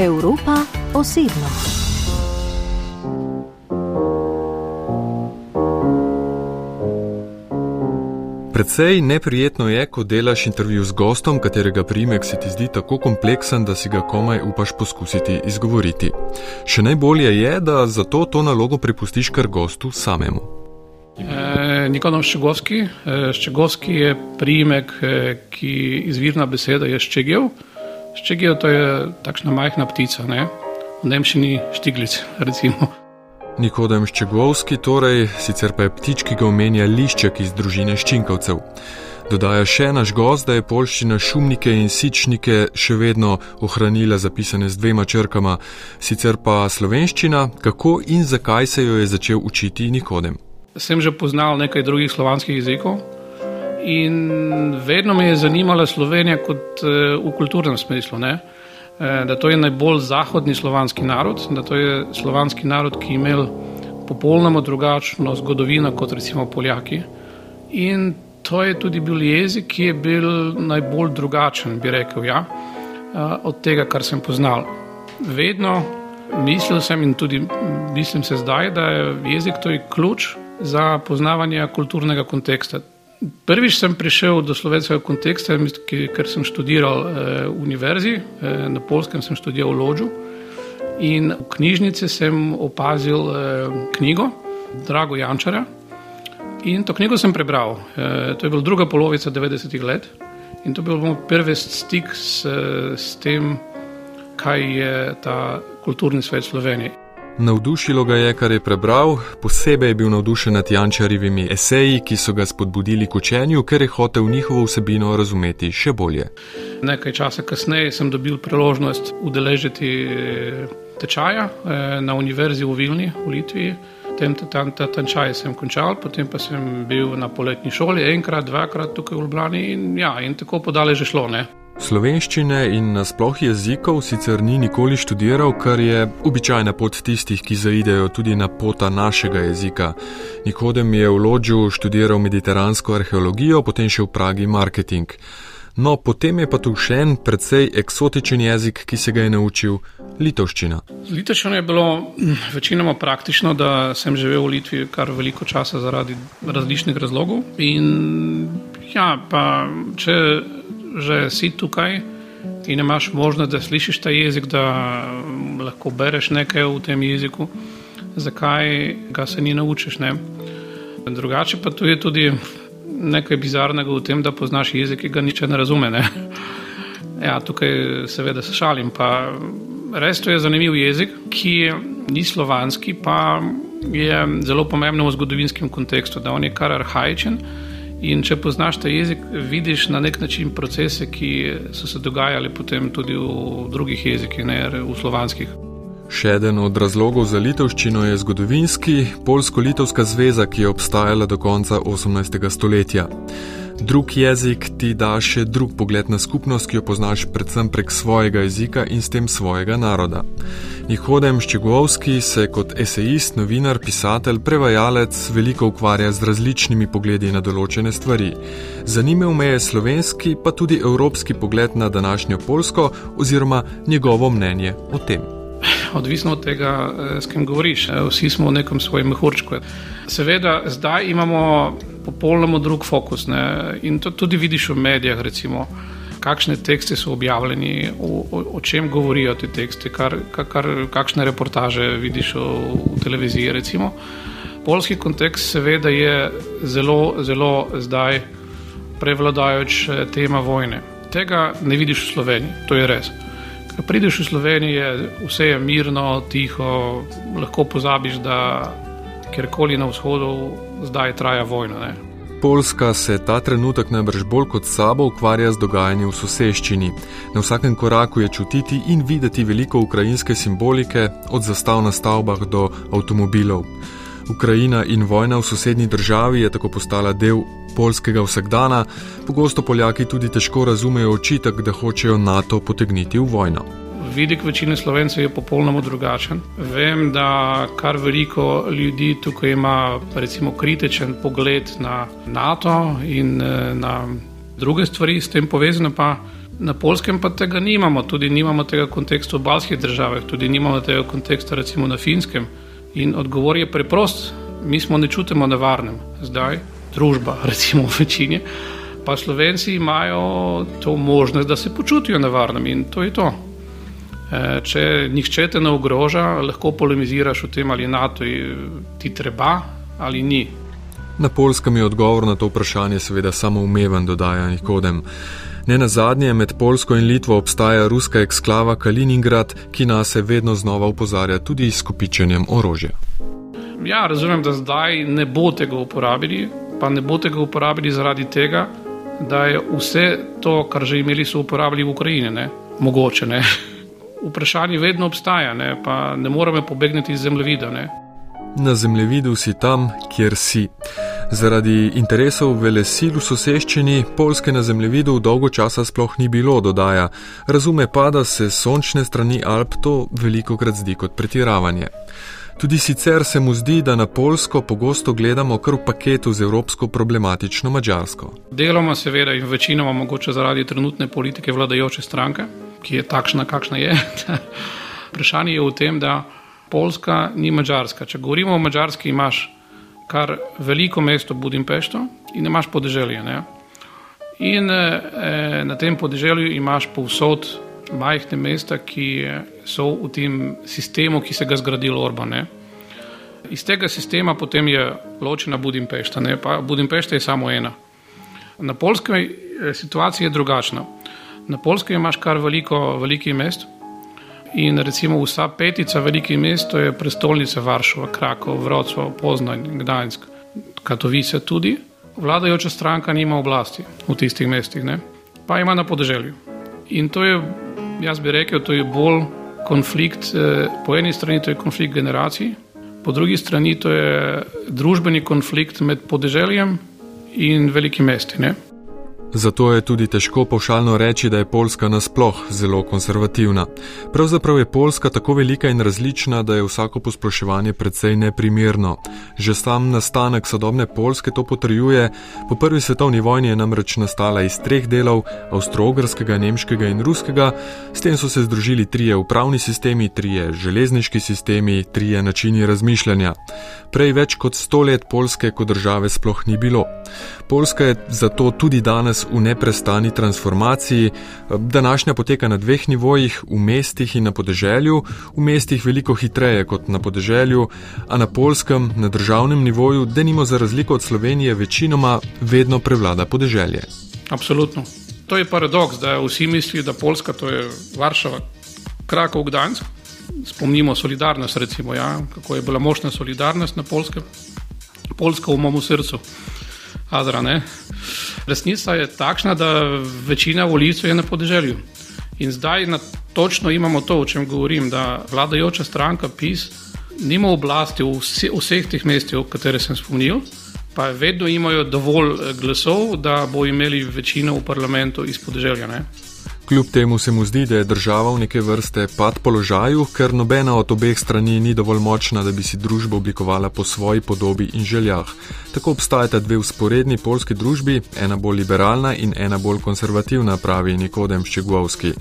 Evropa osebno. Predvsej neprijetno je, ko delaš intervju z gostom, katerega primek se ti zdi tako kompleksen, da si ga komaj upaš poskusiti izgovoriti. Še najbolje je, da zato to nalogo prepustiš kar gostu samemu. E, Nikodom Ščegovski. E, Ščegovski je primek, e, ki izvirna beseda je ščegev. Ščegev to je takšna majhna ptica, ne? v nemščini štiglic. Recimo. Nikodem Ščegovski, torej sicer pa je ptič, ki ga omenja lišček iz družine ščinkovcev. Dodaja še naš gost, da je polščina šumnike in sičnike še vedno ohranila zapisane z dvema črkama, sicer pa slovenščina, kako in zakaj se jo je začel učiti Nikodem. Sem že poznal nekaj drugih slovanskih jezikov in vedno me je zanimala Slovenija kot eh, v kulturnem smislu. Ne? Eh, da to je najbolj zahodni slovanski narod, da to je slovanski narod, ki je imel popolnoma drugačno zgodovino kot recimo Poljaki. In to je tudi bil jezik, ki je bil najbolj drugačen, bi rekel, ja, eh, od tega, kar sem poznal. Vedno mislil sem in tudi mislim se zdaj, da je jezik to je ključ za poznavanje kulturnega konteksta. Prvič sem prišel do slovenskega konteksta, ker sem študiral eh, univerzi, eh, na polskem sem študiral v Lođu in v knjižnici sem opazil eh, knjigo Drago Jančara in to knjigo sem prebral. Eh, to je bila druga polovica 90-ih let in to je bil moj prvi stik s, s tem, kaj je ta kulturni svet Slovenije. Navdušilo ga je, kar je prebral, posebej je bil navdušen nad Jančarjevimi eseji, ki so ga spodbudili k učenju, ker je hotel njihovo vsebino razumeti še bolje. Nekaj časa kasneje sem dobil priložnost udeležiti tečaja eh, na univerzi v Vilni v Litvi. Tem tečaj sem končal, potem pa sem bil na poletni šoli enkrat, dvakrat tukaj v Ljubljani in, ja, in tako podale že šlo. Ne? Slovenščine in nasploh jezikov sicer ni nikoli študiral, kar je običajna pot tistih, ki zaidejo tudi na pota našega jezika. Nikodem je v Lodžu študiral mediteransko arheologijo, potem še v Pragi marketing. No, potem je pa tu še en precej eksotičen jezik, ki se ga je naučil - litovščina. Litovščina je bilo hm, večinoma praktično, da sem živel v Litvi kar veliko časa zaradi različnih razlogov. In ja, pa če že si tukaj in imaš možnost, da slišiš ta jezik, da lahko bereš nekaj v tem jeziku, zakaj ga se ni naučiš. Ne? Drugače pa tu je tudi nekaj bizarnega v tem, da poznaš jezik, ki ga niče ne razume. Ne? Ja, tukaj seveda se šalim. Pa res to je zanimiv jezik, ki ni slovanski, pa je zelo pomemben v zgodovinskem kontekstu, da on je kar arhajičen. In če poznaš ta jezik, vidiš na nek način procese, ki so se dogajali potem tudi v drugih jezikih, ne v slovanskih. Še eden od razlogov za litovščino je zgodovinski, Polsko-Litovska zveza, ki je obstajala do konca 18. stoletja. Drug jezik ti da še drug pogled na skupnost, ki jo poznaš predvsem prek svojega jezika in s tem svojega naroda. Nikodem Ščegovski se kot esejist, novinar, pisatelj, prevajalec veliko ukvarja z različnimi pogledi na določene stvari. Zanimel me je slovenski, pa tudi evropski pogled na današnjo Polsko oziroma njegovo mnenje o tem. Odvisno od tega, s kim govoriš. Vsi smo v nekem svojem mehurčku. Seveda, zdaj imamo popolnoma drug fokus. Ne? In to tudi vidiš v medijih, recimo, kakšne tekste so objavljeni, o, o, o čem govorijo ti teksti, kar, kar, kakšne reportaže vidiš v, v televiziji. Recimo. Polski kontekst, seveda, je zelo, zelo zdaj prevlaдаjoč eh, tema vojne. Tega ne vidiš v Sloveniji, to je res. Ko prideš v Slovenijo, vse je mirno, tiho, lahko pozabiš, da kjerkoli na vzhodu zdaj traja vojna. Ne? Poljska se ta trenutek najbrž bolj kot sabo ukvarja z dogajanjem v soseščini. Na vsakem koraku je čutiti in videti veliko ukrajinske simbolike, od zastav na stavbah do avtomobilov. Ukrajina in vojna v sosednji državi je tako postala del polskega vsakdana, pogosto Poljaki tudi težko razumejo očitek, da hočejo NATO potegniti v vojno vidik večine slovencev je popolnoma drugačen. Vem, da kar veliko ljudi tukaj ima recimo kritičen pogled na NATO in eh, na druge stvari s tem povezane, pa Na polskem pa tega nimamo, tudi nimamo tega konteksta v balskih državah, tudi nimamo tega konteksta recimo na finskem. In odgovor je preprost, mi smo ne čutimo nevarnem, zdaj družba, recimo v večini, pa slovenci imajo to možnost, da se počutijo nevarnem in to je to. E, če nihče te ne ogroža, lahko polemiziraš o tem, ali NATO ti treba ali ni. Na polskem je odgovor na to vprašanje seveda samo umeven, dodaja Nikodem. Ne na zadnje, med Polsko in Litvo obstaja ruska eksklava Kaliningrad, ki nas vedno znova upozarja tudi s kopičenjem orožja. Ja, razumem, da zdaj ne bo tega uporabili, pa ne bo tega uporabili zaradi tega, da je vse to, kar že imeli, so uporabili v Ukrajini. Ne? Mogoče ne. Vprašanje vedno obstaja, ne? pa ne moremo pobegniti iz zemljevida. Ne? Na zemljevidu si tam, kjer si. Zaradi interesov velesil v soseščini Polske na zemljevidu dolgo časa sploh ni bilo, dodaja. Razume pa, da se sončne strani Alp to veliko krat zdi kot pretiravanje. Tudi sicer se mu zdi, da na Polsko pogosto gledamo kar v paketu z evropsko problematično Mačarsko. Deloma seveda in večinoma mogoče zaradi trenutne politike vladajoče stranke, ki je takšna, kakšna je. Vprašanje je v tem, da Poljska ni Mačarska. Če govorimo o Mačarski, imaš kar veliko mesto Budimpešto in imaš podeželje. Ne? In e, na tem podeželju imaš povsod majhne mesta, ki so v tem sistemu, ki se ga zgradil Orban. Ne? Iz tega sistema potem je ločena Budimpešta, ne? pa Budimpešta je samo ena. Na polskem eh, situacija je drugačna. Na polskem imaš kar veliko velikih mest, In recimo vsa petica velikih mest, je prestolnica Varšava, Krakov, Vroclav, Poznań, Gdańsk, Katovice tudi. Vladajoča stranka nima oblasti v tistih mestih, ne? pa ima na podeželju. In to je, jaz bi rekel, to je bolj konflikt, eh, po eni strani to je konflikt generacij, po drugi strani to je družbeni konflikt med podeželjem in velikimi mesti. Zato je tudi težko pošalno reči, da je Poljska nasploh zelo konservativna. Pravzaprav je Poljska tako velika in različna, da je vsako posploševanje precej neprimerno. Že sam nastanek sodobne Poljske to potrjuje. Po prvi svetovni vojni je namreč nastala iz treh delov: avstro-ogrskega, nemškega in ruskega. S tem so se združili trije upravni sistemi, trije železniški sistemi, trije načini razmišljanja. Prej več kot sto let Poljske kot države sploh ni bilo. Poljska je zato tudi danes v neprestani transformaciji. Današnja poteka na dveh nivojih, v mestih in na podeželju, v mestih veliko hitreje kot na podeželju, a na polskem, na državnem nivoju, denimo za razliko od Slovenije, večinoma vedno prevlada podeželje. Absolutno. To je paradoks, da vsi mislijo, da Poljska to je Varšava, Krakov, Gdansk. Spomnimo solidarnost, recimo, ja, kako je bila močna solidarnost na Polskem. Poljska v mojem srcu. Adra. Ne? Resnica je takšna, da večina volivcev je na podeželju. In zdaj na točno imamo to, o čem govorim, da vladajoča stranka PIS nima oblasti v vseh teh mestih, o katerih sem spomnil, pa vedno imajo dovolj glasov, da bo imeli večino v parlamentu iz podeželja. Ne? Kljub temu se mu zdi, da je država v neke vrste pad položaju, ker nobena od obeh strani ni dovolj močna, da bi si družbo oblikovala po svoji podobi in željah. Tako obstajata dve usporedni polski družbi, ena bolj liberalna in ena bolj konservativna, pravi Nikodem Ščegovski.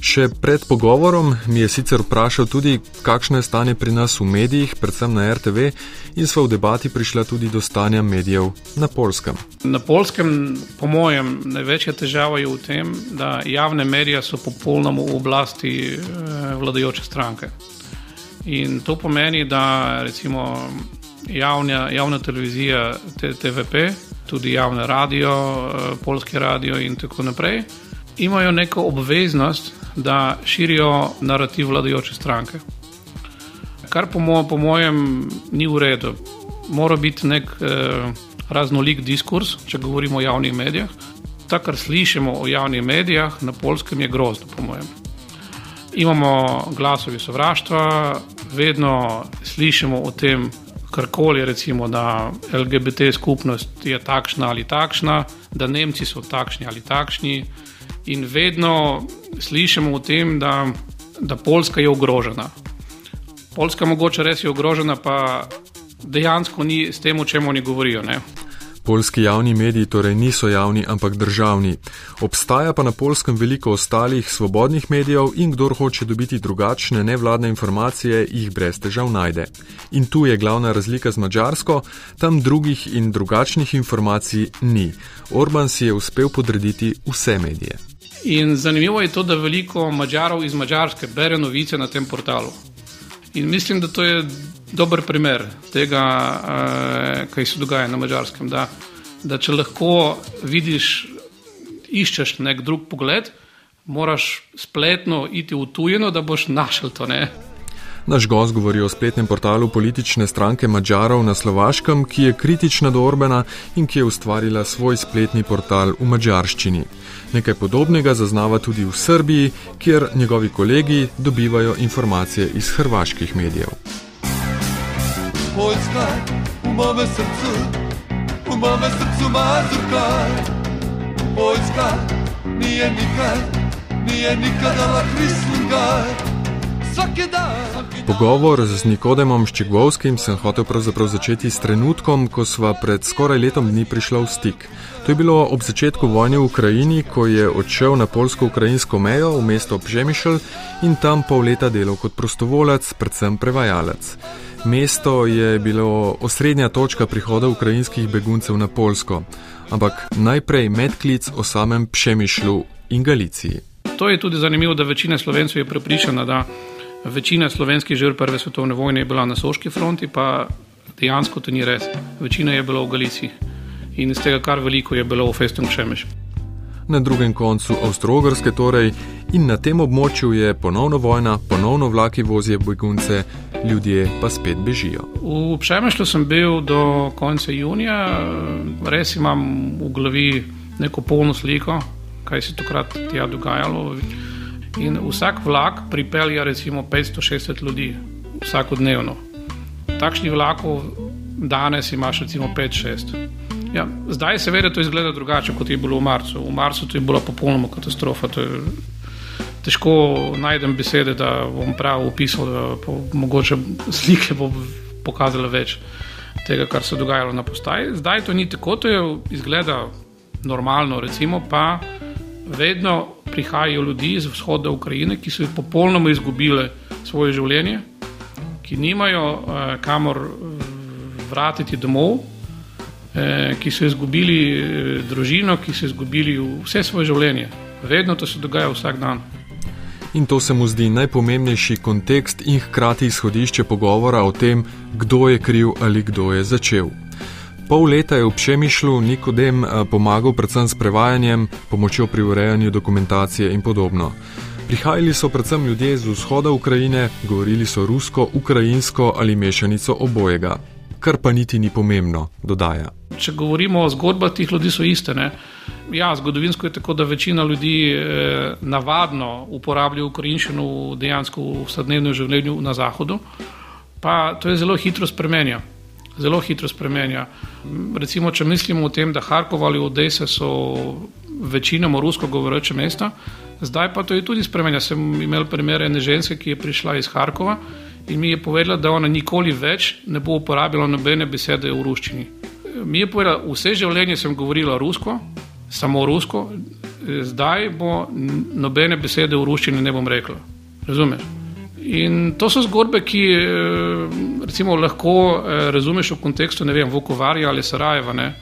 Še pred pogovorom mi je sicer vprašal tudi, kakšno je stanje pri nas v medijih, predvsem na RTV, in sva v debati prišla tudi do stanja medijev na polskem. Na polskem, po mojem, največja težava je v tem, da javne medije so popolnoma v oblasti eh, vladajoče stranke. In to pomeni, da recimo javna, javna televizija, TVP, tudi javne radio, eh, polski radio in tako naprej, imajo neko obveznost da širijo narativ vladajoče stranke. Kar po, mo po mojem ni v redu. Mora biti nek eh, raznolik diskurs, če govorimo o javnih medijih. To, kar slišimo o javnih medijih na polskem, je grozno, po mojem. Imamo glasovi sovraštva, vedno slišimo o tem, karkoli, recimo, da LGBT skupnost je takšna ali takšna, da Nemci so takšni ali takšni in vedno slišimo o tem, da, da Poljska je ogrožena. Poljska mogoče res je ogrožena, pa dejansko ni s tem, o čem oni govorijo. Ne? Polski javni mediji torej niso javni, ampak državni. Obstaja pa na polskem veliko ostalih svobodnih medijev in kdor hoče dobiti drugačne nevladne informacije, jih brez težav najde. In tu je glavna razlika z Mačarsko, tam drugih in drugačnih informacij ni. Orban si je uspel podrediti vse medije. In zanimivo je to, da veliko Mačarov iz Mačarske bere novice na tem portalu. In mislim, da to je dober primer tega, uh, kaj se dogaja na Mačarskem. Da, da če lahko vidiš, iščeš nek drug pogled, moraš spletno iti v tujino, da boš našel to. Ne? Naš gost govori o spletnem portalu politične stranke Mačarov na Slovaškem, ki je kritična do Orbena in ki je ustvarila svoj spletni portal v mačarščini. Nekaj podobnega zaznava tudi v Srbiji, kjer njegovi kolegi dobivajo informacije iz hrvaških medijev. Poljska, v mojem srcu, v mojem srcu mazurka. Poljska, nije nikad, nije nikad dala krislinga. Pogovor z Nikodemom Ščegovskim sem hotel pravzaprav začeti s trenutkom, ko sva pred skoraj letom dni prišla v stik. To je bilo ob začetku vojne v Ukrajini, ko je odšel na polsko-ukrajinsko mejo v mesto Pžemišel in tam pol leta delal kot prostovolec, predvsem prevajalec. Mesto je bilo osrednja točka prihoda ukrajinskih beguncev na Polsko, ampak najprej medklic o samem Pšemišlu in Galiciji. To je tudi zanimivo, da večina slovencev je prepričana, da Večina slovenskih žrtev prve svetovne vojne je bila na Soški fronti, pa dejansko to ni res. Večina je bila v Galiciji in iz tega kar veliko je bilo v Festung Šemeš. Na drugem koncu Avstralske torej in na tem območju je ponovno vojna, ponovno vlaki vozijo begunce, ljudje pa spet bežijo. V Šemešlu sem bil do konca junija, res imam v glavi neko polno sliko, kaj se takrat tja dogajalo. In vsak vlak pripelje recimo 560 ljudi vsakodnevno. Takšnih vlakov danes imaš recimo 5-6. Ja, zdaj seveda to izgleda drugače, kot je bilo v marcu. V marcu to je bila popolnoma katastrofa. Težko najdem besede, da bom prav opisal, da bo mogoče slike bo pokazale več tega, kar se je dogajalo na postaji. Zdaj to ni tako, to je izgleda normalno, recimo pa vedno prihajajo ljudi iz vzhoda Ukrajine, ki so popolnoma izgubili svoje življenje, ki nimajo eh, kamor vratiti domov, eh, ki so izgubili eh, družino, ki so izgubili vse svoje življenje. Vedno to se dogaja vsak dan. In to se mu zdi najpomembnejši kontekst in hkrati izhodišče pogovora o tem, kdo je kriv ali kdo je začel. Pol leta je v Pšemišlu Nikodem eh, pomagal predvsem s prevajanjem, pomočjo pri urejanju dokumentacije in podobno. Prihajali so predvsem ljudje z vzhoda Ukrajine, govorili so rusko, ukrajinsko ali mešanico obojega, kar pa niti ni pomembno, dodaja. Če govorimo o zgodbah, tih ljudi so iste. Ne? Ja, zgodovinsko je tako, da večina ljudi eh, navadno uporablja ukrajinščino dejansko v vsakodnevnem življenju na zahodu, pa to je zelo hitro spremenja zelo hitro spremenja. Recimo, če mislimo o tem, da Harkov ali Odese so večinoma rusko govoreče mesta, zdaj pa to je tudi spremenja. Sem imel primer ene ženske, ki je prišla iz Harkova in mi je povedala, da ona nikoli več ne bo uporabila nobene besede v ruščini. Mi je povedala, vse življenje sem govorila rusko, samo rusko, zdaj bo nobene besede v ruščini ne bom rekla. Razumeš? In to so zgodbe, ki eh, recimo, lahko eh, razumeš v kontekstu Vukovarja ali Sarajeva. Ne?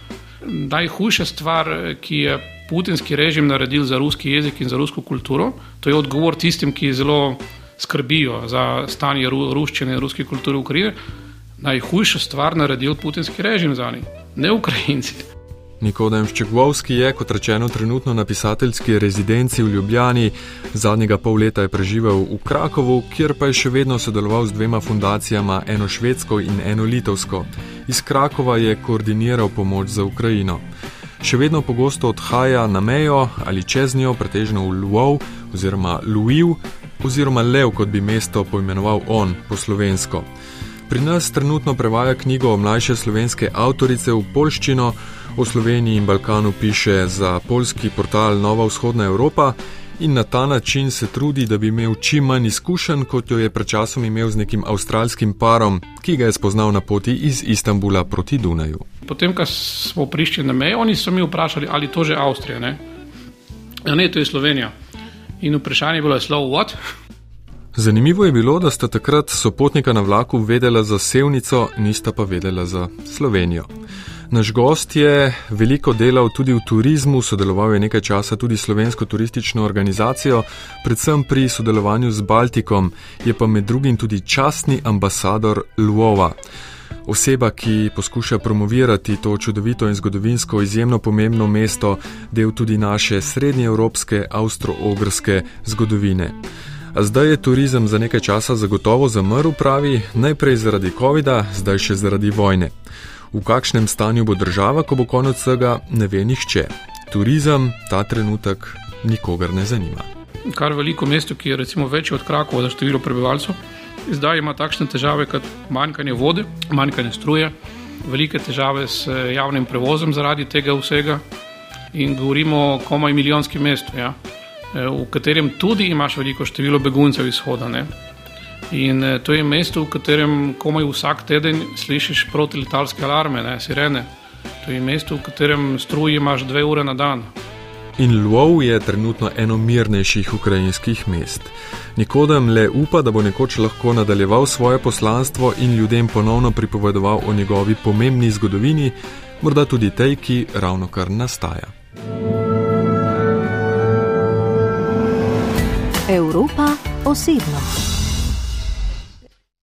Najhujša stvar, eh, ki je putinski režim naredil za ruski jezik in za rusko kulturo, to je odgovor tistim, ki zelo skrbijo za stanje ru, ruščine in ruske kulture v Ukrajini. Najhujša stvar naredil putinski režim za njih, ne Ukrajinci. Nikodem Ščegovski je, kot rečeno, trenutno na pisateljski rezidenci v Ljubljani, zadnjega pol leta je preživel v Krakovu, kjer pa je še vedno sodeloval z dvema fundacijama, eno švedsko in eno litovsko. Iz Krakova je koordiniral pomoč za Ukrajino. Še vedno pogosto odhaja na mejo ali čez njo, pretežno v Lvov oziroma Lviv oziroma Lev, kot bi mesto poimenoval on po slovensko. Pri nas trenutno prevaja knjigo mlajše slovenske avtorice v polščino, O Sloveniji in Balkanu piše za polski portal Nova vzhodna Evropa in na ta način se trudi, da bi imel čim manj izkušenj, kot jo je pred časom imel z nekim avstralskim parom, ki ga je spoznal na poti iz Istanbula proti Dunaju. Potem, ko smo prišli na mejo, oni so mi vprašali, ali to že Avstrija. Ne, ja, ne to je Slovenija. In vprašanje je bilo, slow what? Zanimivo je bilo, da sta takrat sopotnika na vlaku vedela za Sevnico, nista pa vedela za Slovenijo. Naš gost je veliko delal tudi v turizmu, sodeloval je nekaj časa tudi s slovensko turistično organizacijo, predvsem pri sodelovanju z Baltikom, je pa med drugim tudi častni ambasador Lvova. Oseba, ki poskuša promovirati to čudovito in zgodovinsko izjemno pomembno mesto, del tudi naše srednjeevropske, avstro-ogrske zgodovine. A zdaj je turizem za nekaj časa zagotovo zamrl, pravi, najprej zaradi COVID-a, zdaj še zaradi vojne. V kakšnem stanju bo država, ko bo konec vsega, ne ve nihče. Turizem ta trenutek nikogar ne zanima. Kar veliko mesto, ki je recimo večje od Krakova za število prebivalcev, zdaj ima takšne težave kot manjkanje vode, manjkanje struje, velike težave s javnim prevozom zaradi tega vsega. In govorimo o komaj milijonskem mestu, ja, v katerem tudi imaš veliko število beguncev izhoda. Ne. In eh, to je mesto, v katerem komaj vsak teden slišiš protiletalske alarme, ne, sirene. To je mesto, v katerem struji imaš dve ure na dan. In Lvov je trenutno eno mirnejših ukrajinskih mest. Nikodem le upa, da bo nekoč lahko nadaljeval svoje poslanstvo in ljudem ponovno pripovedoval o njegovi pomembni zgodovini, morda tudi tej, ki ravno kar nastaja. Evropa osebno.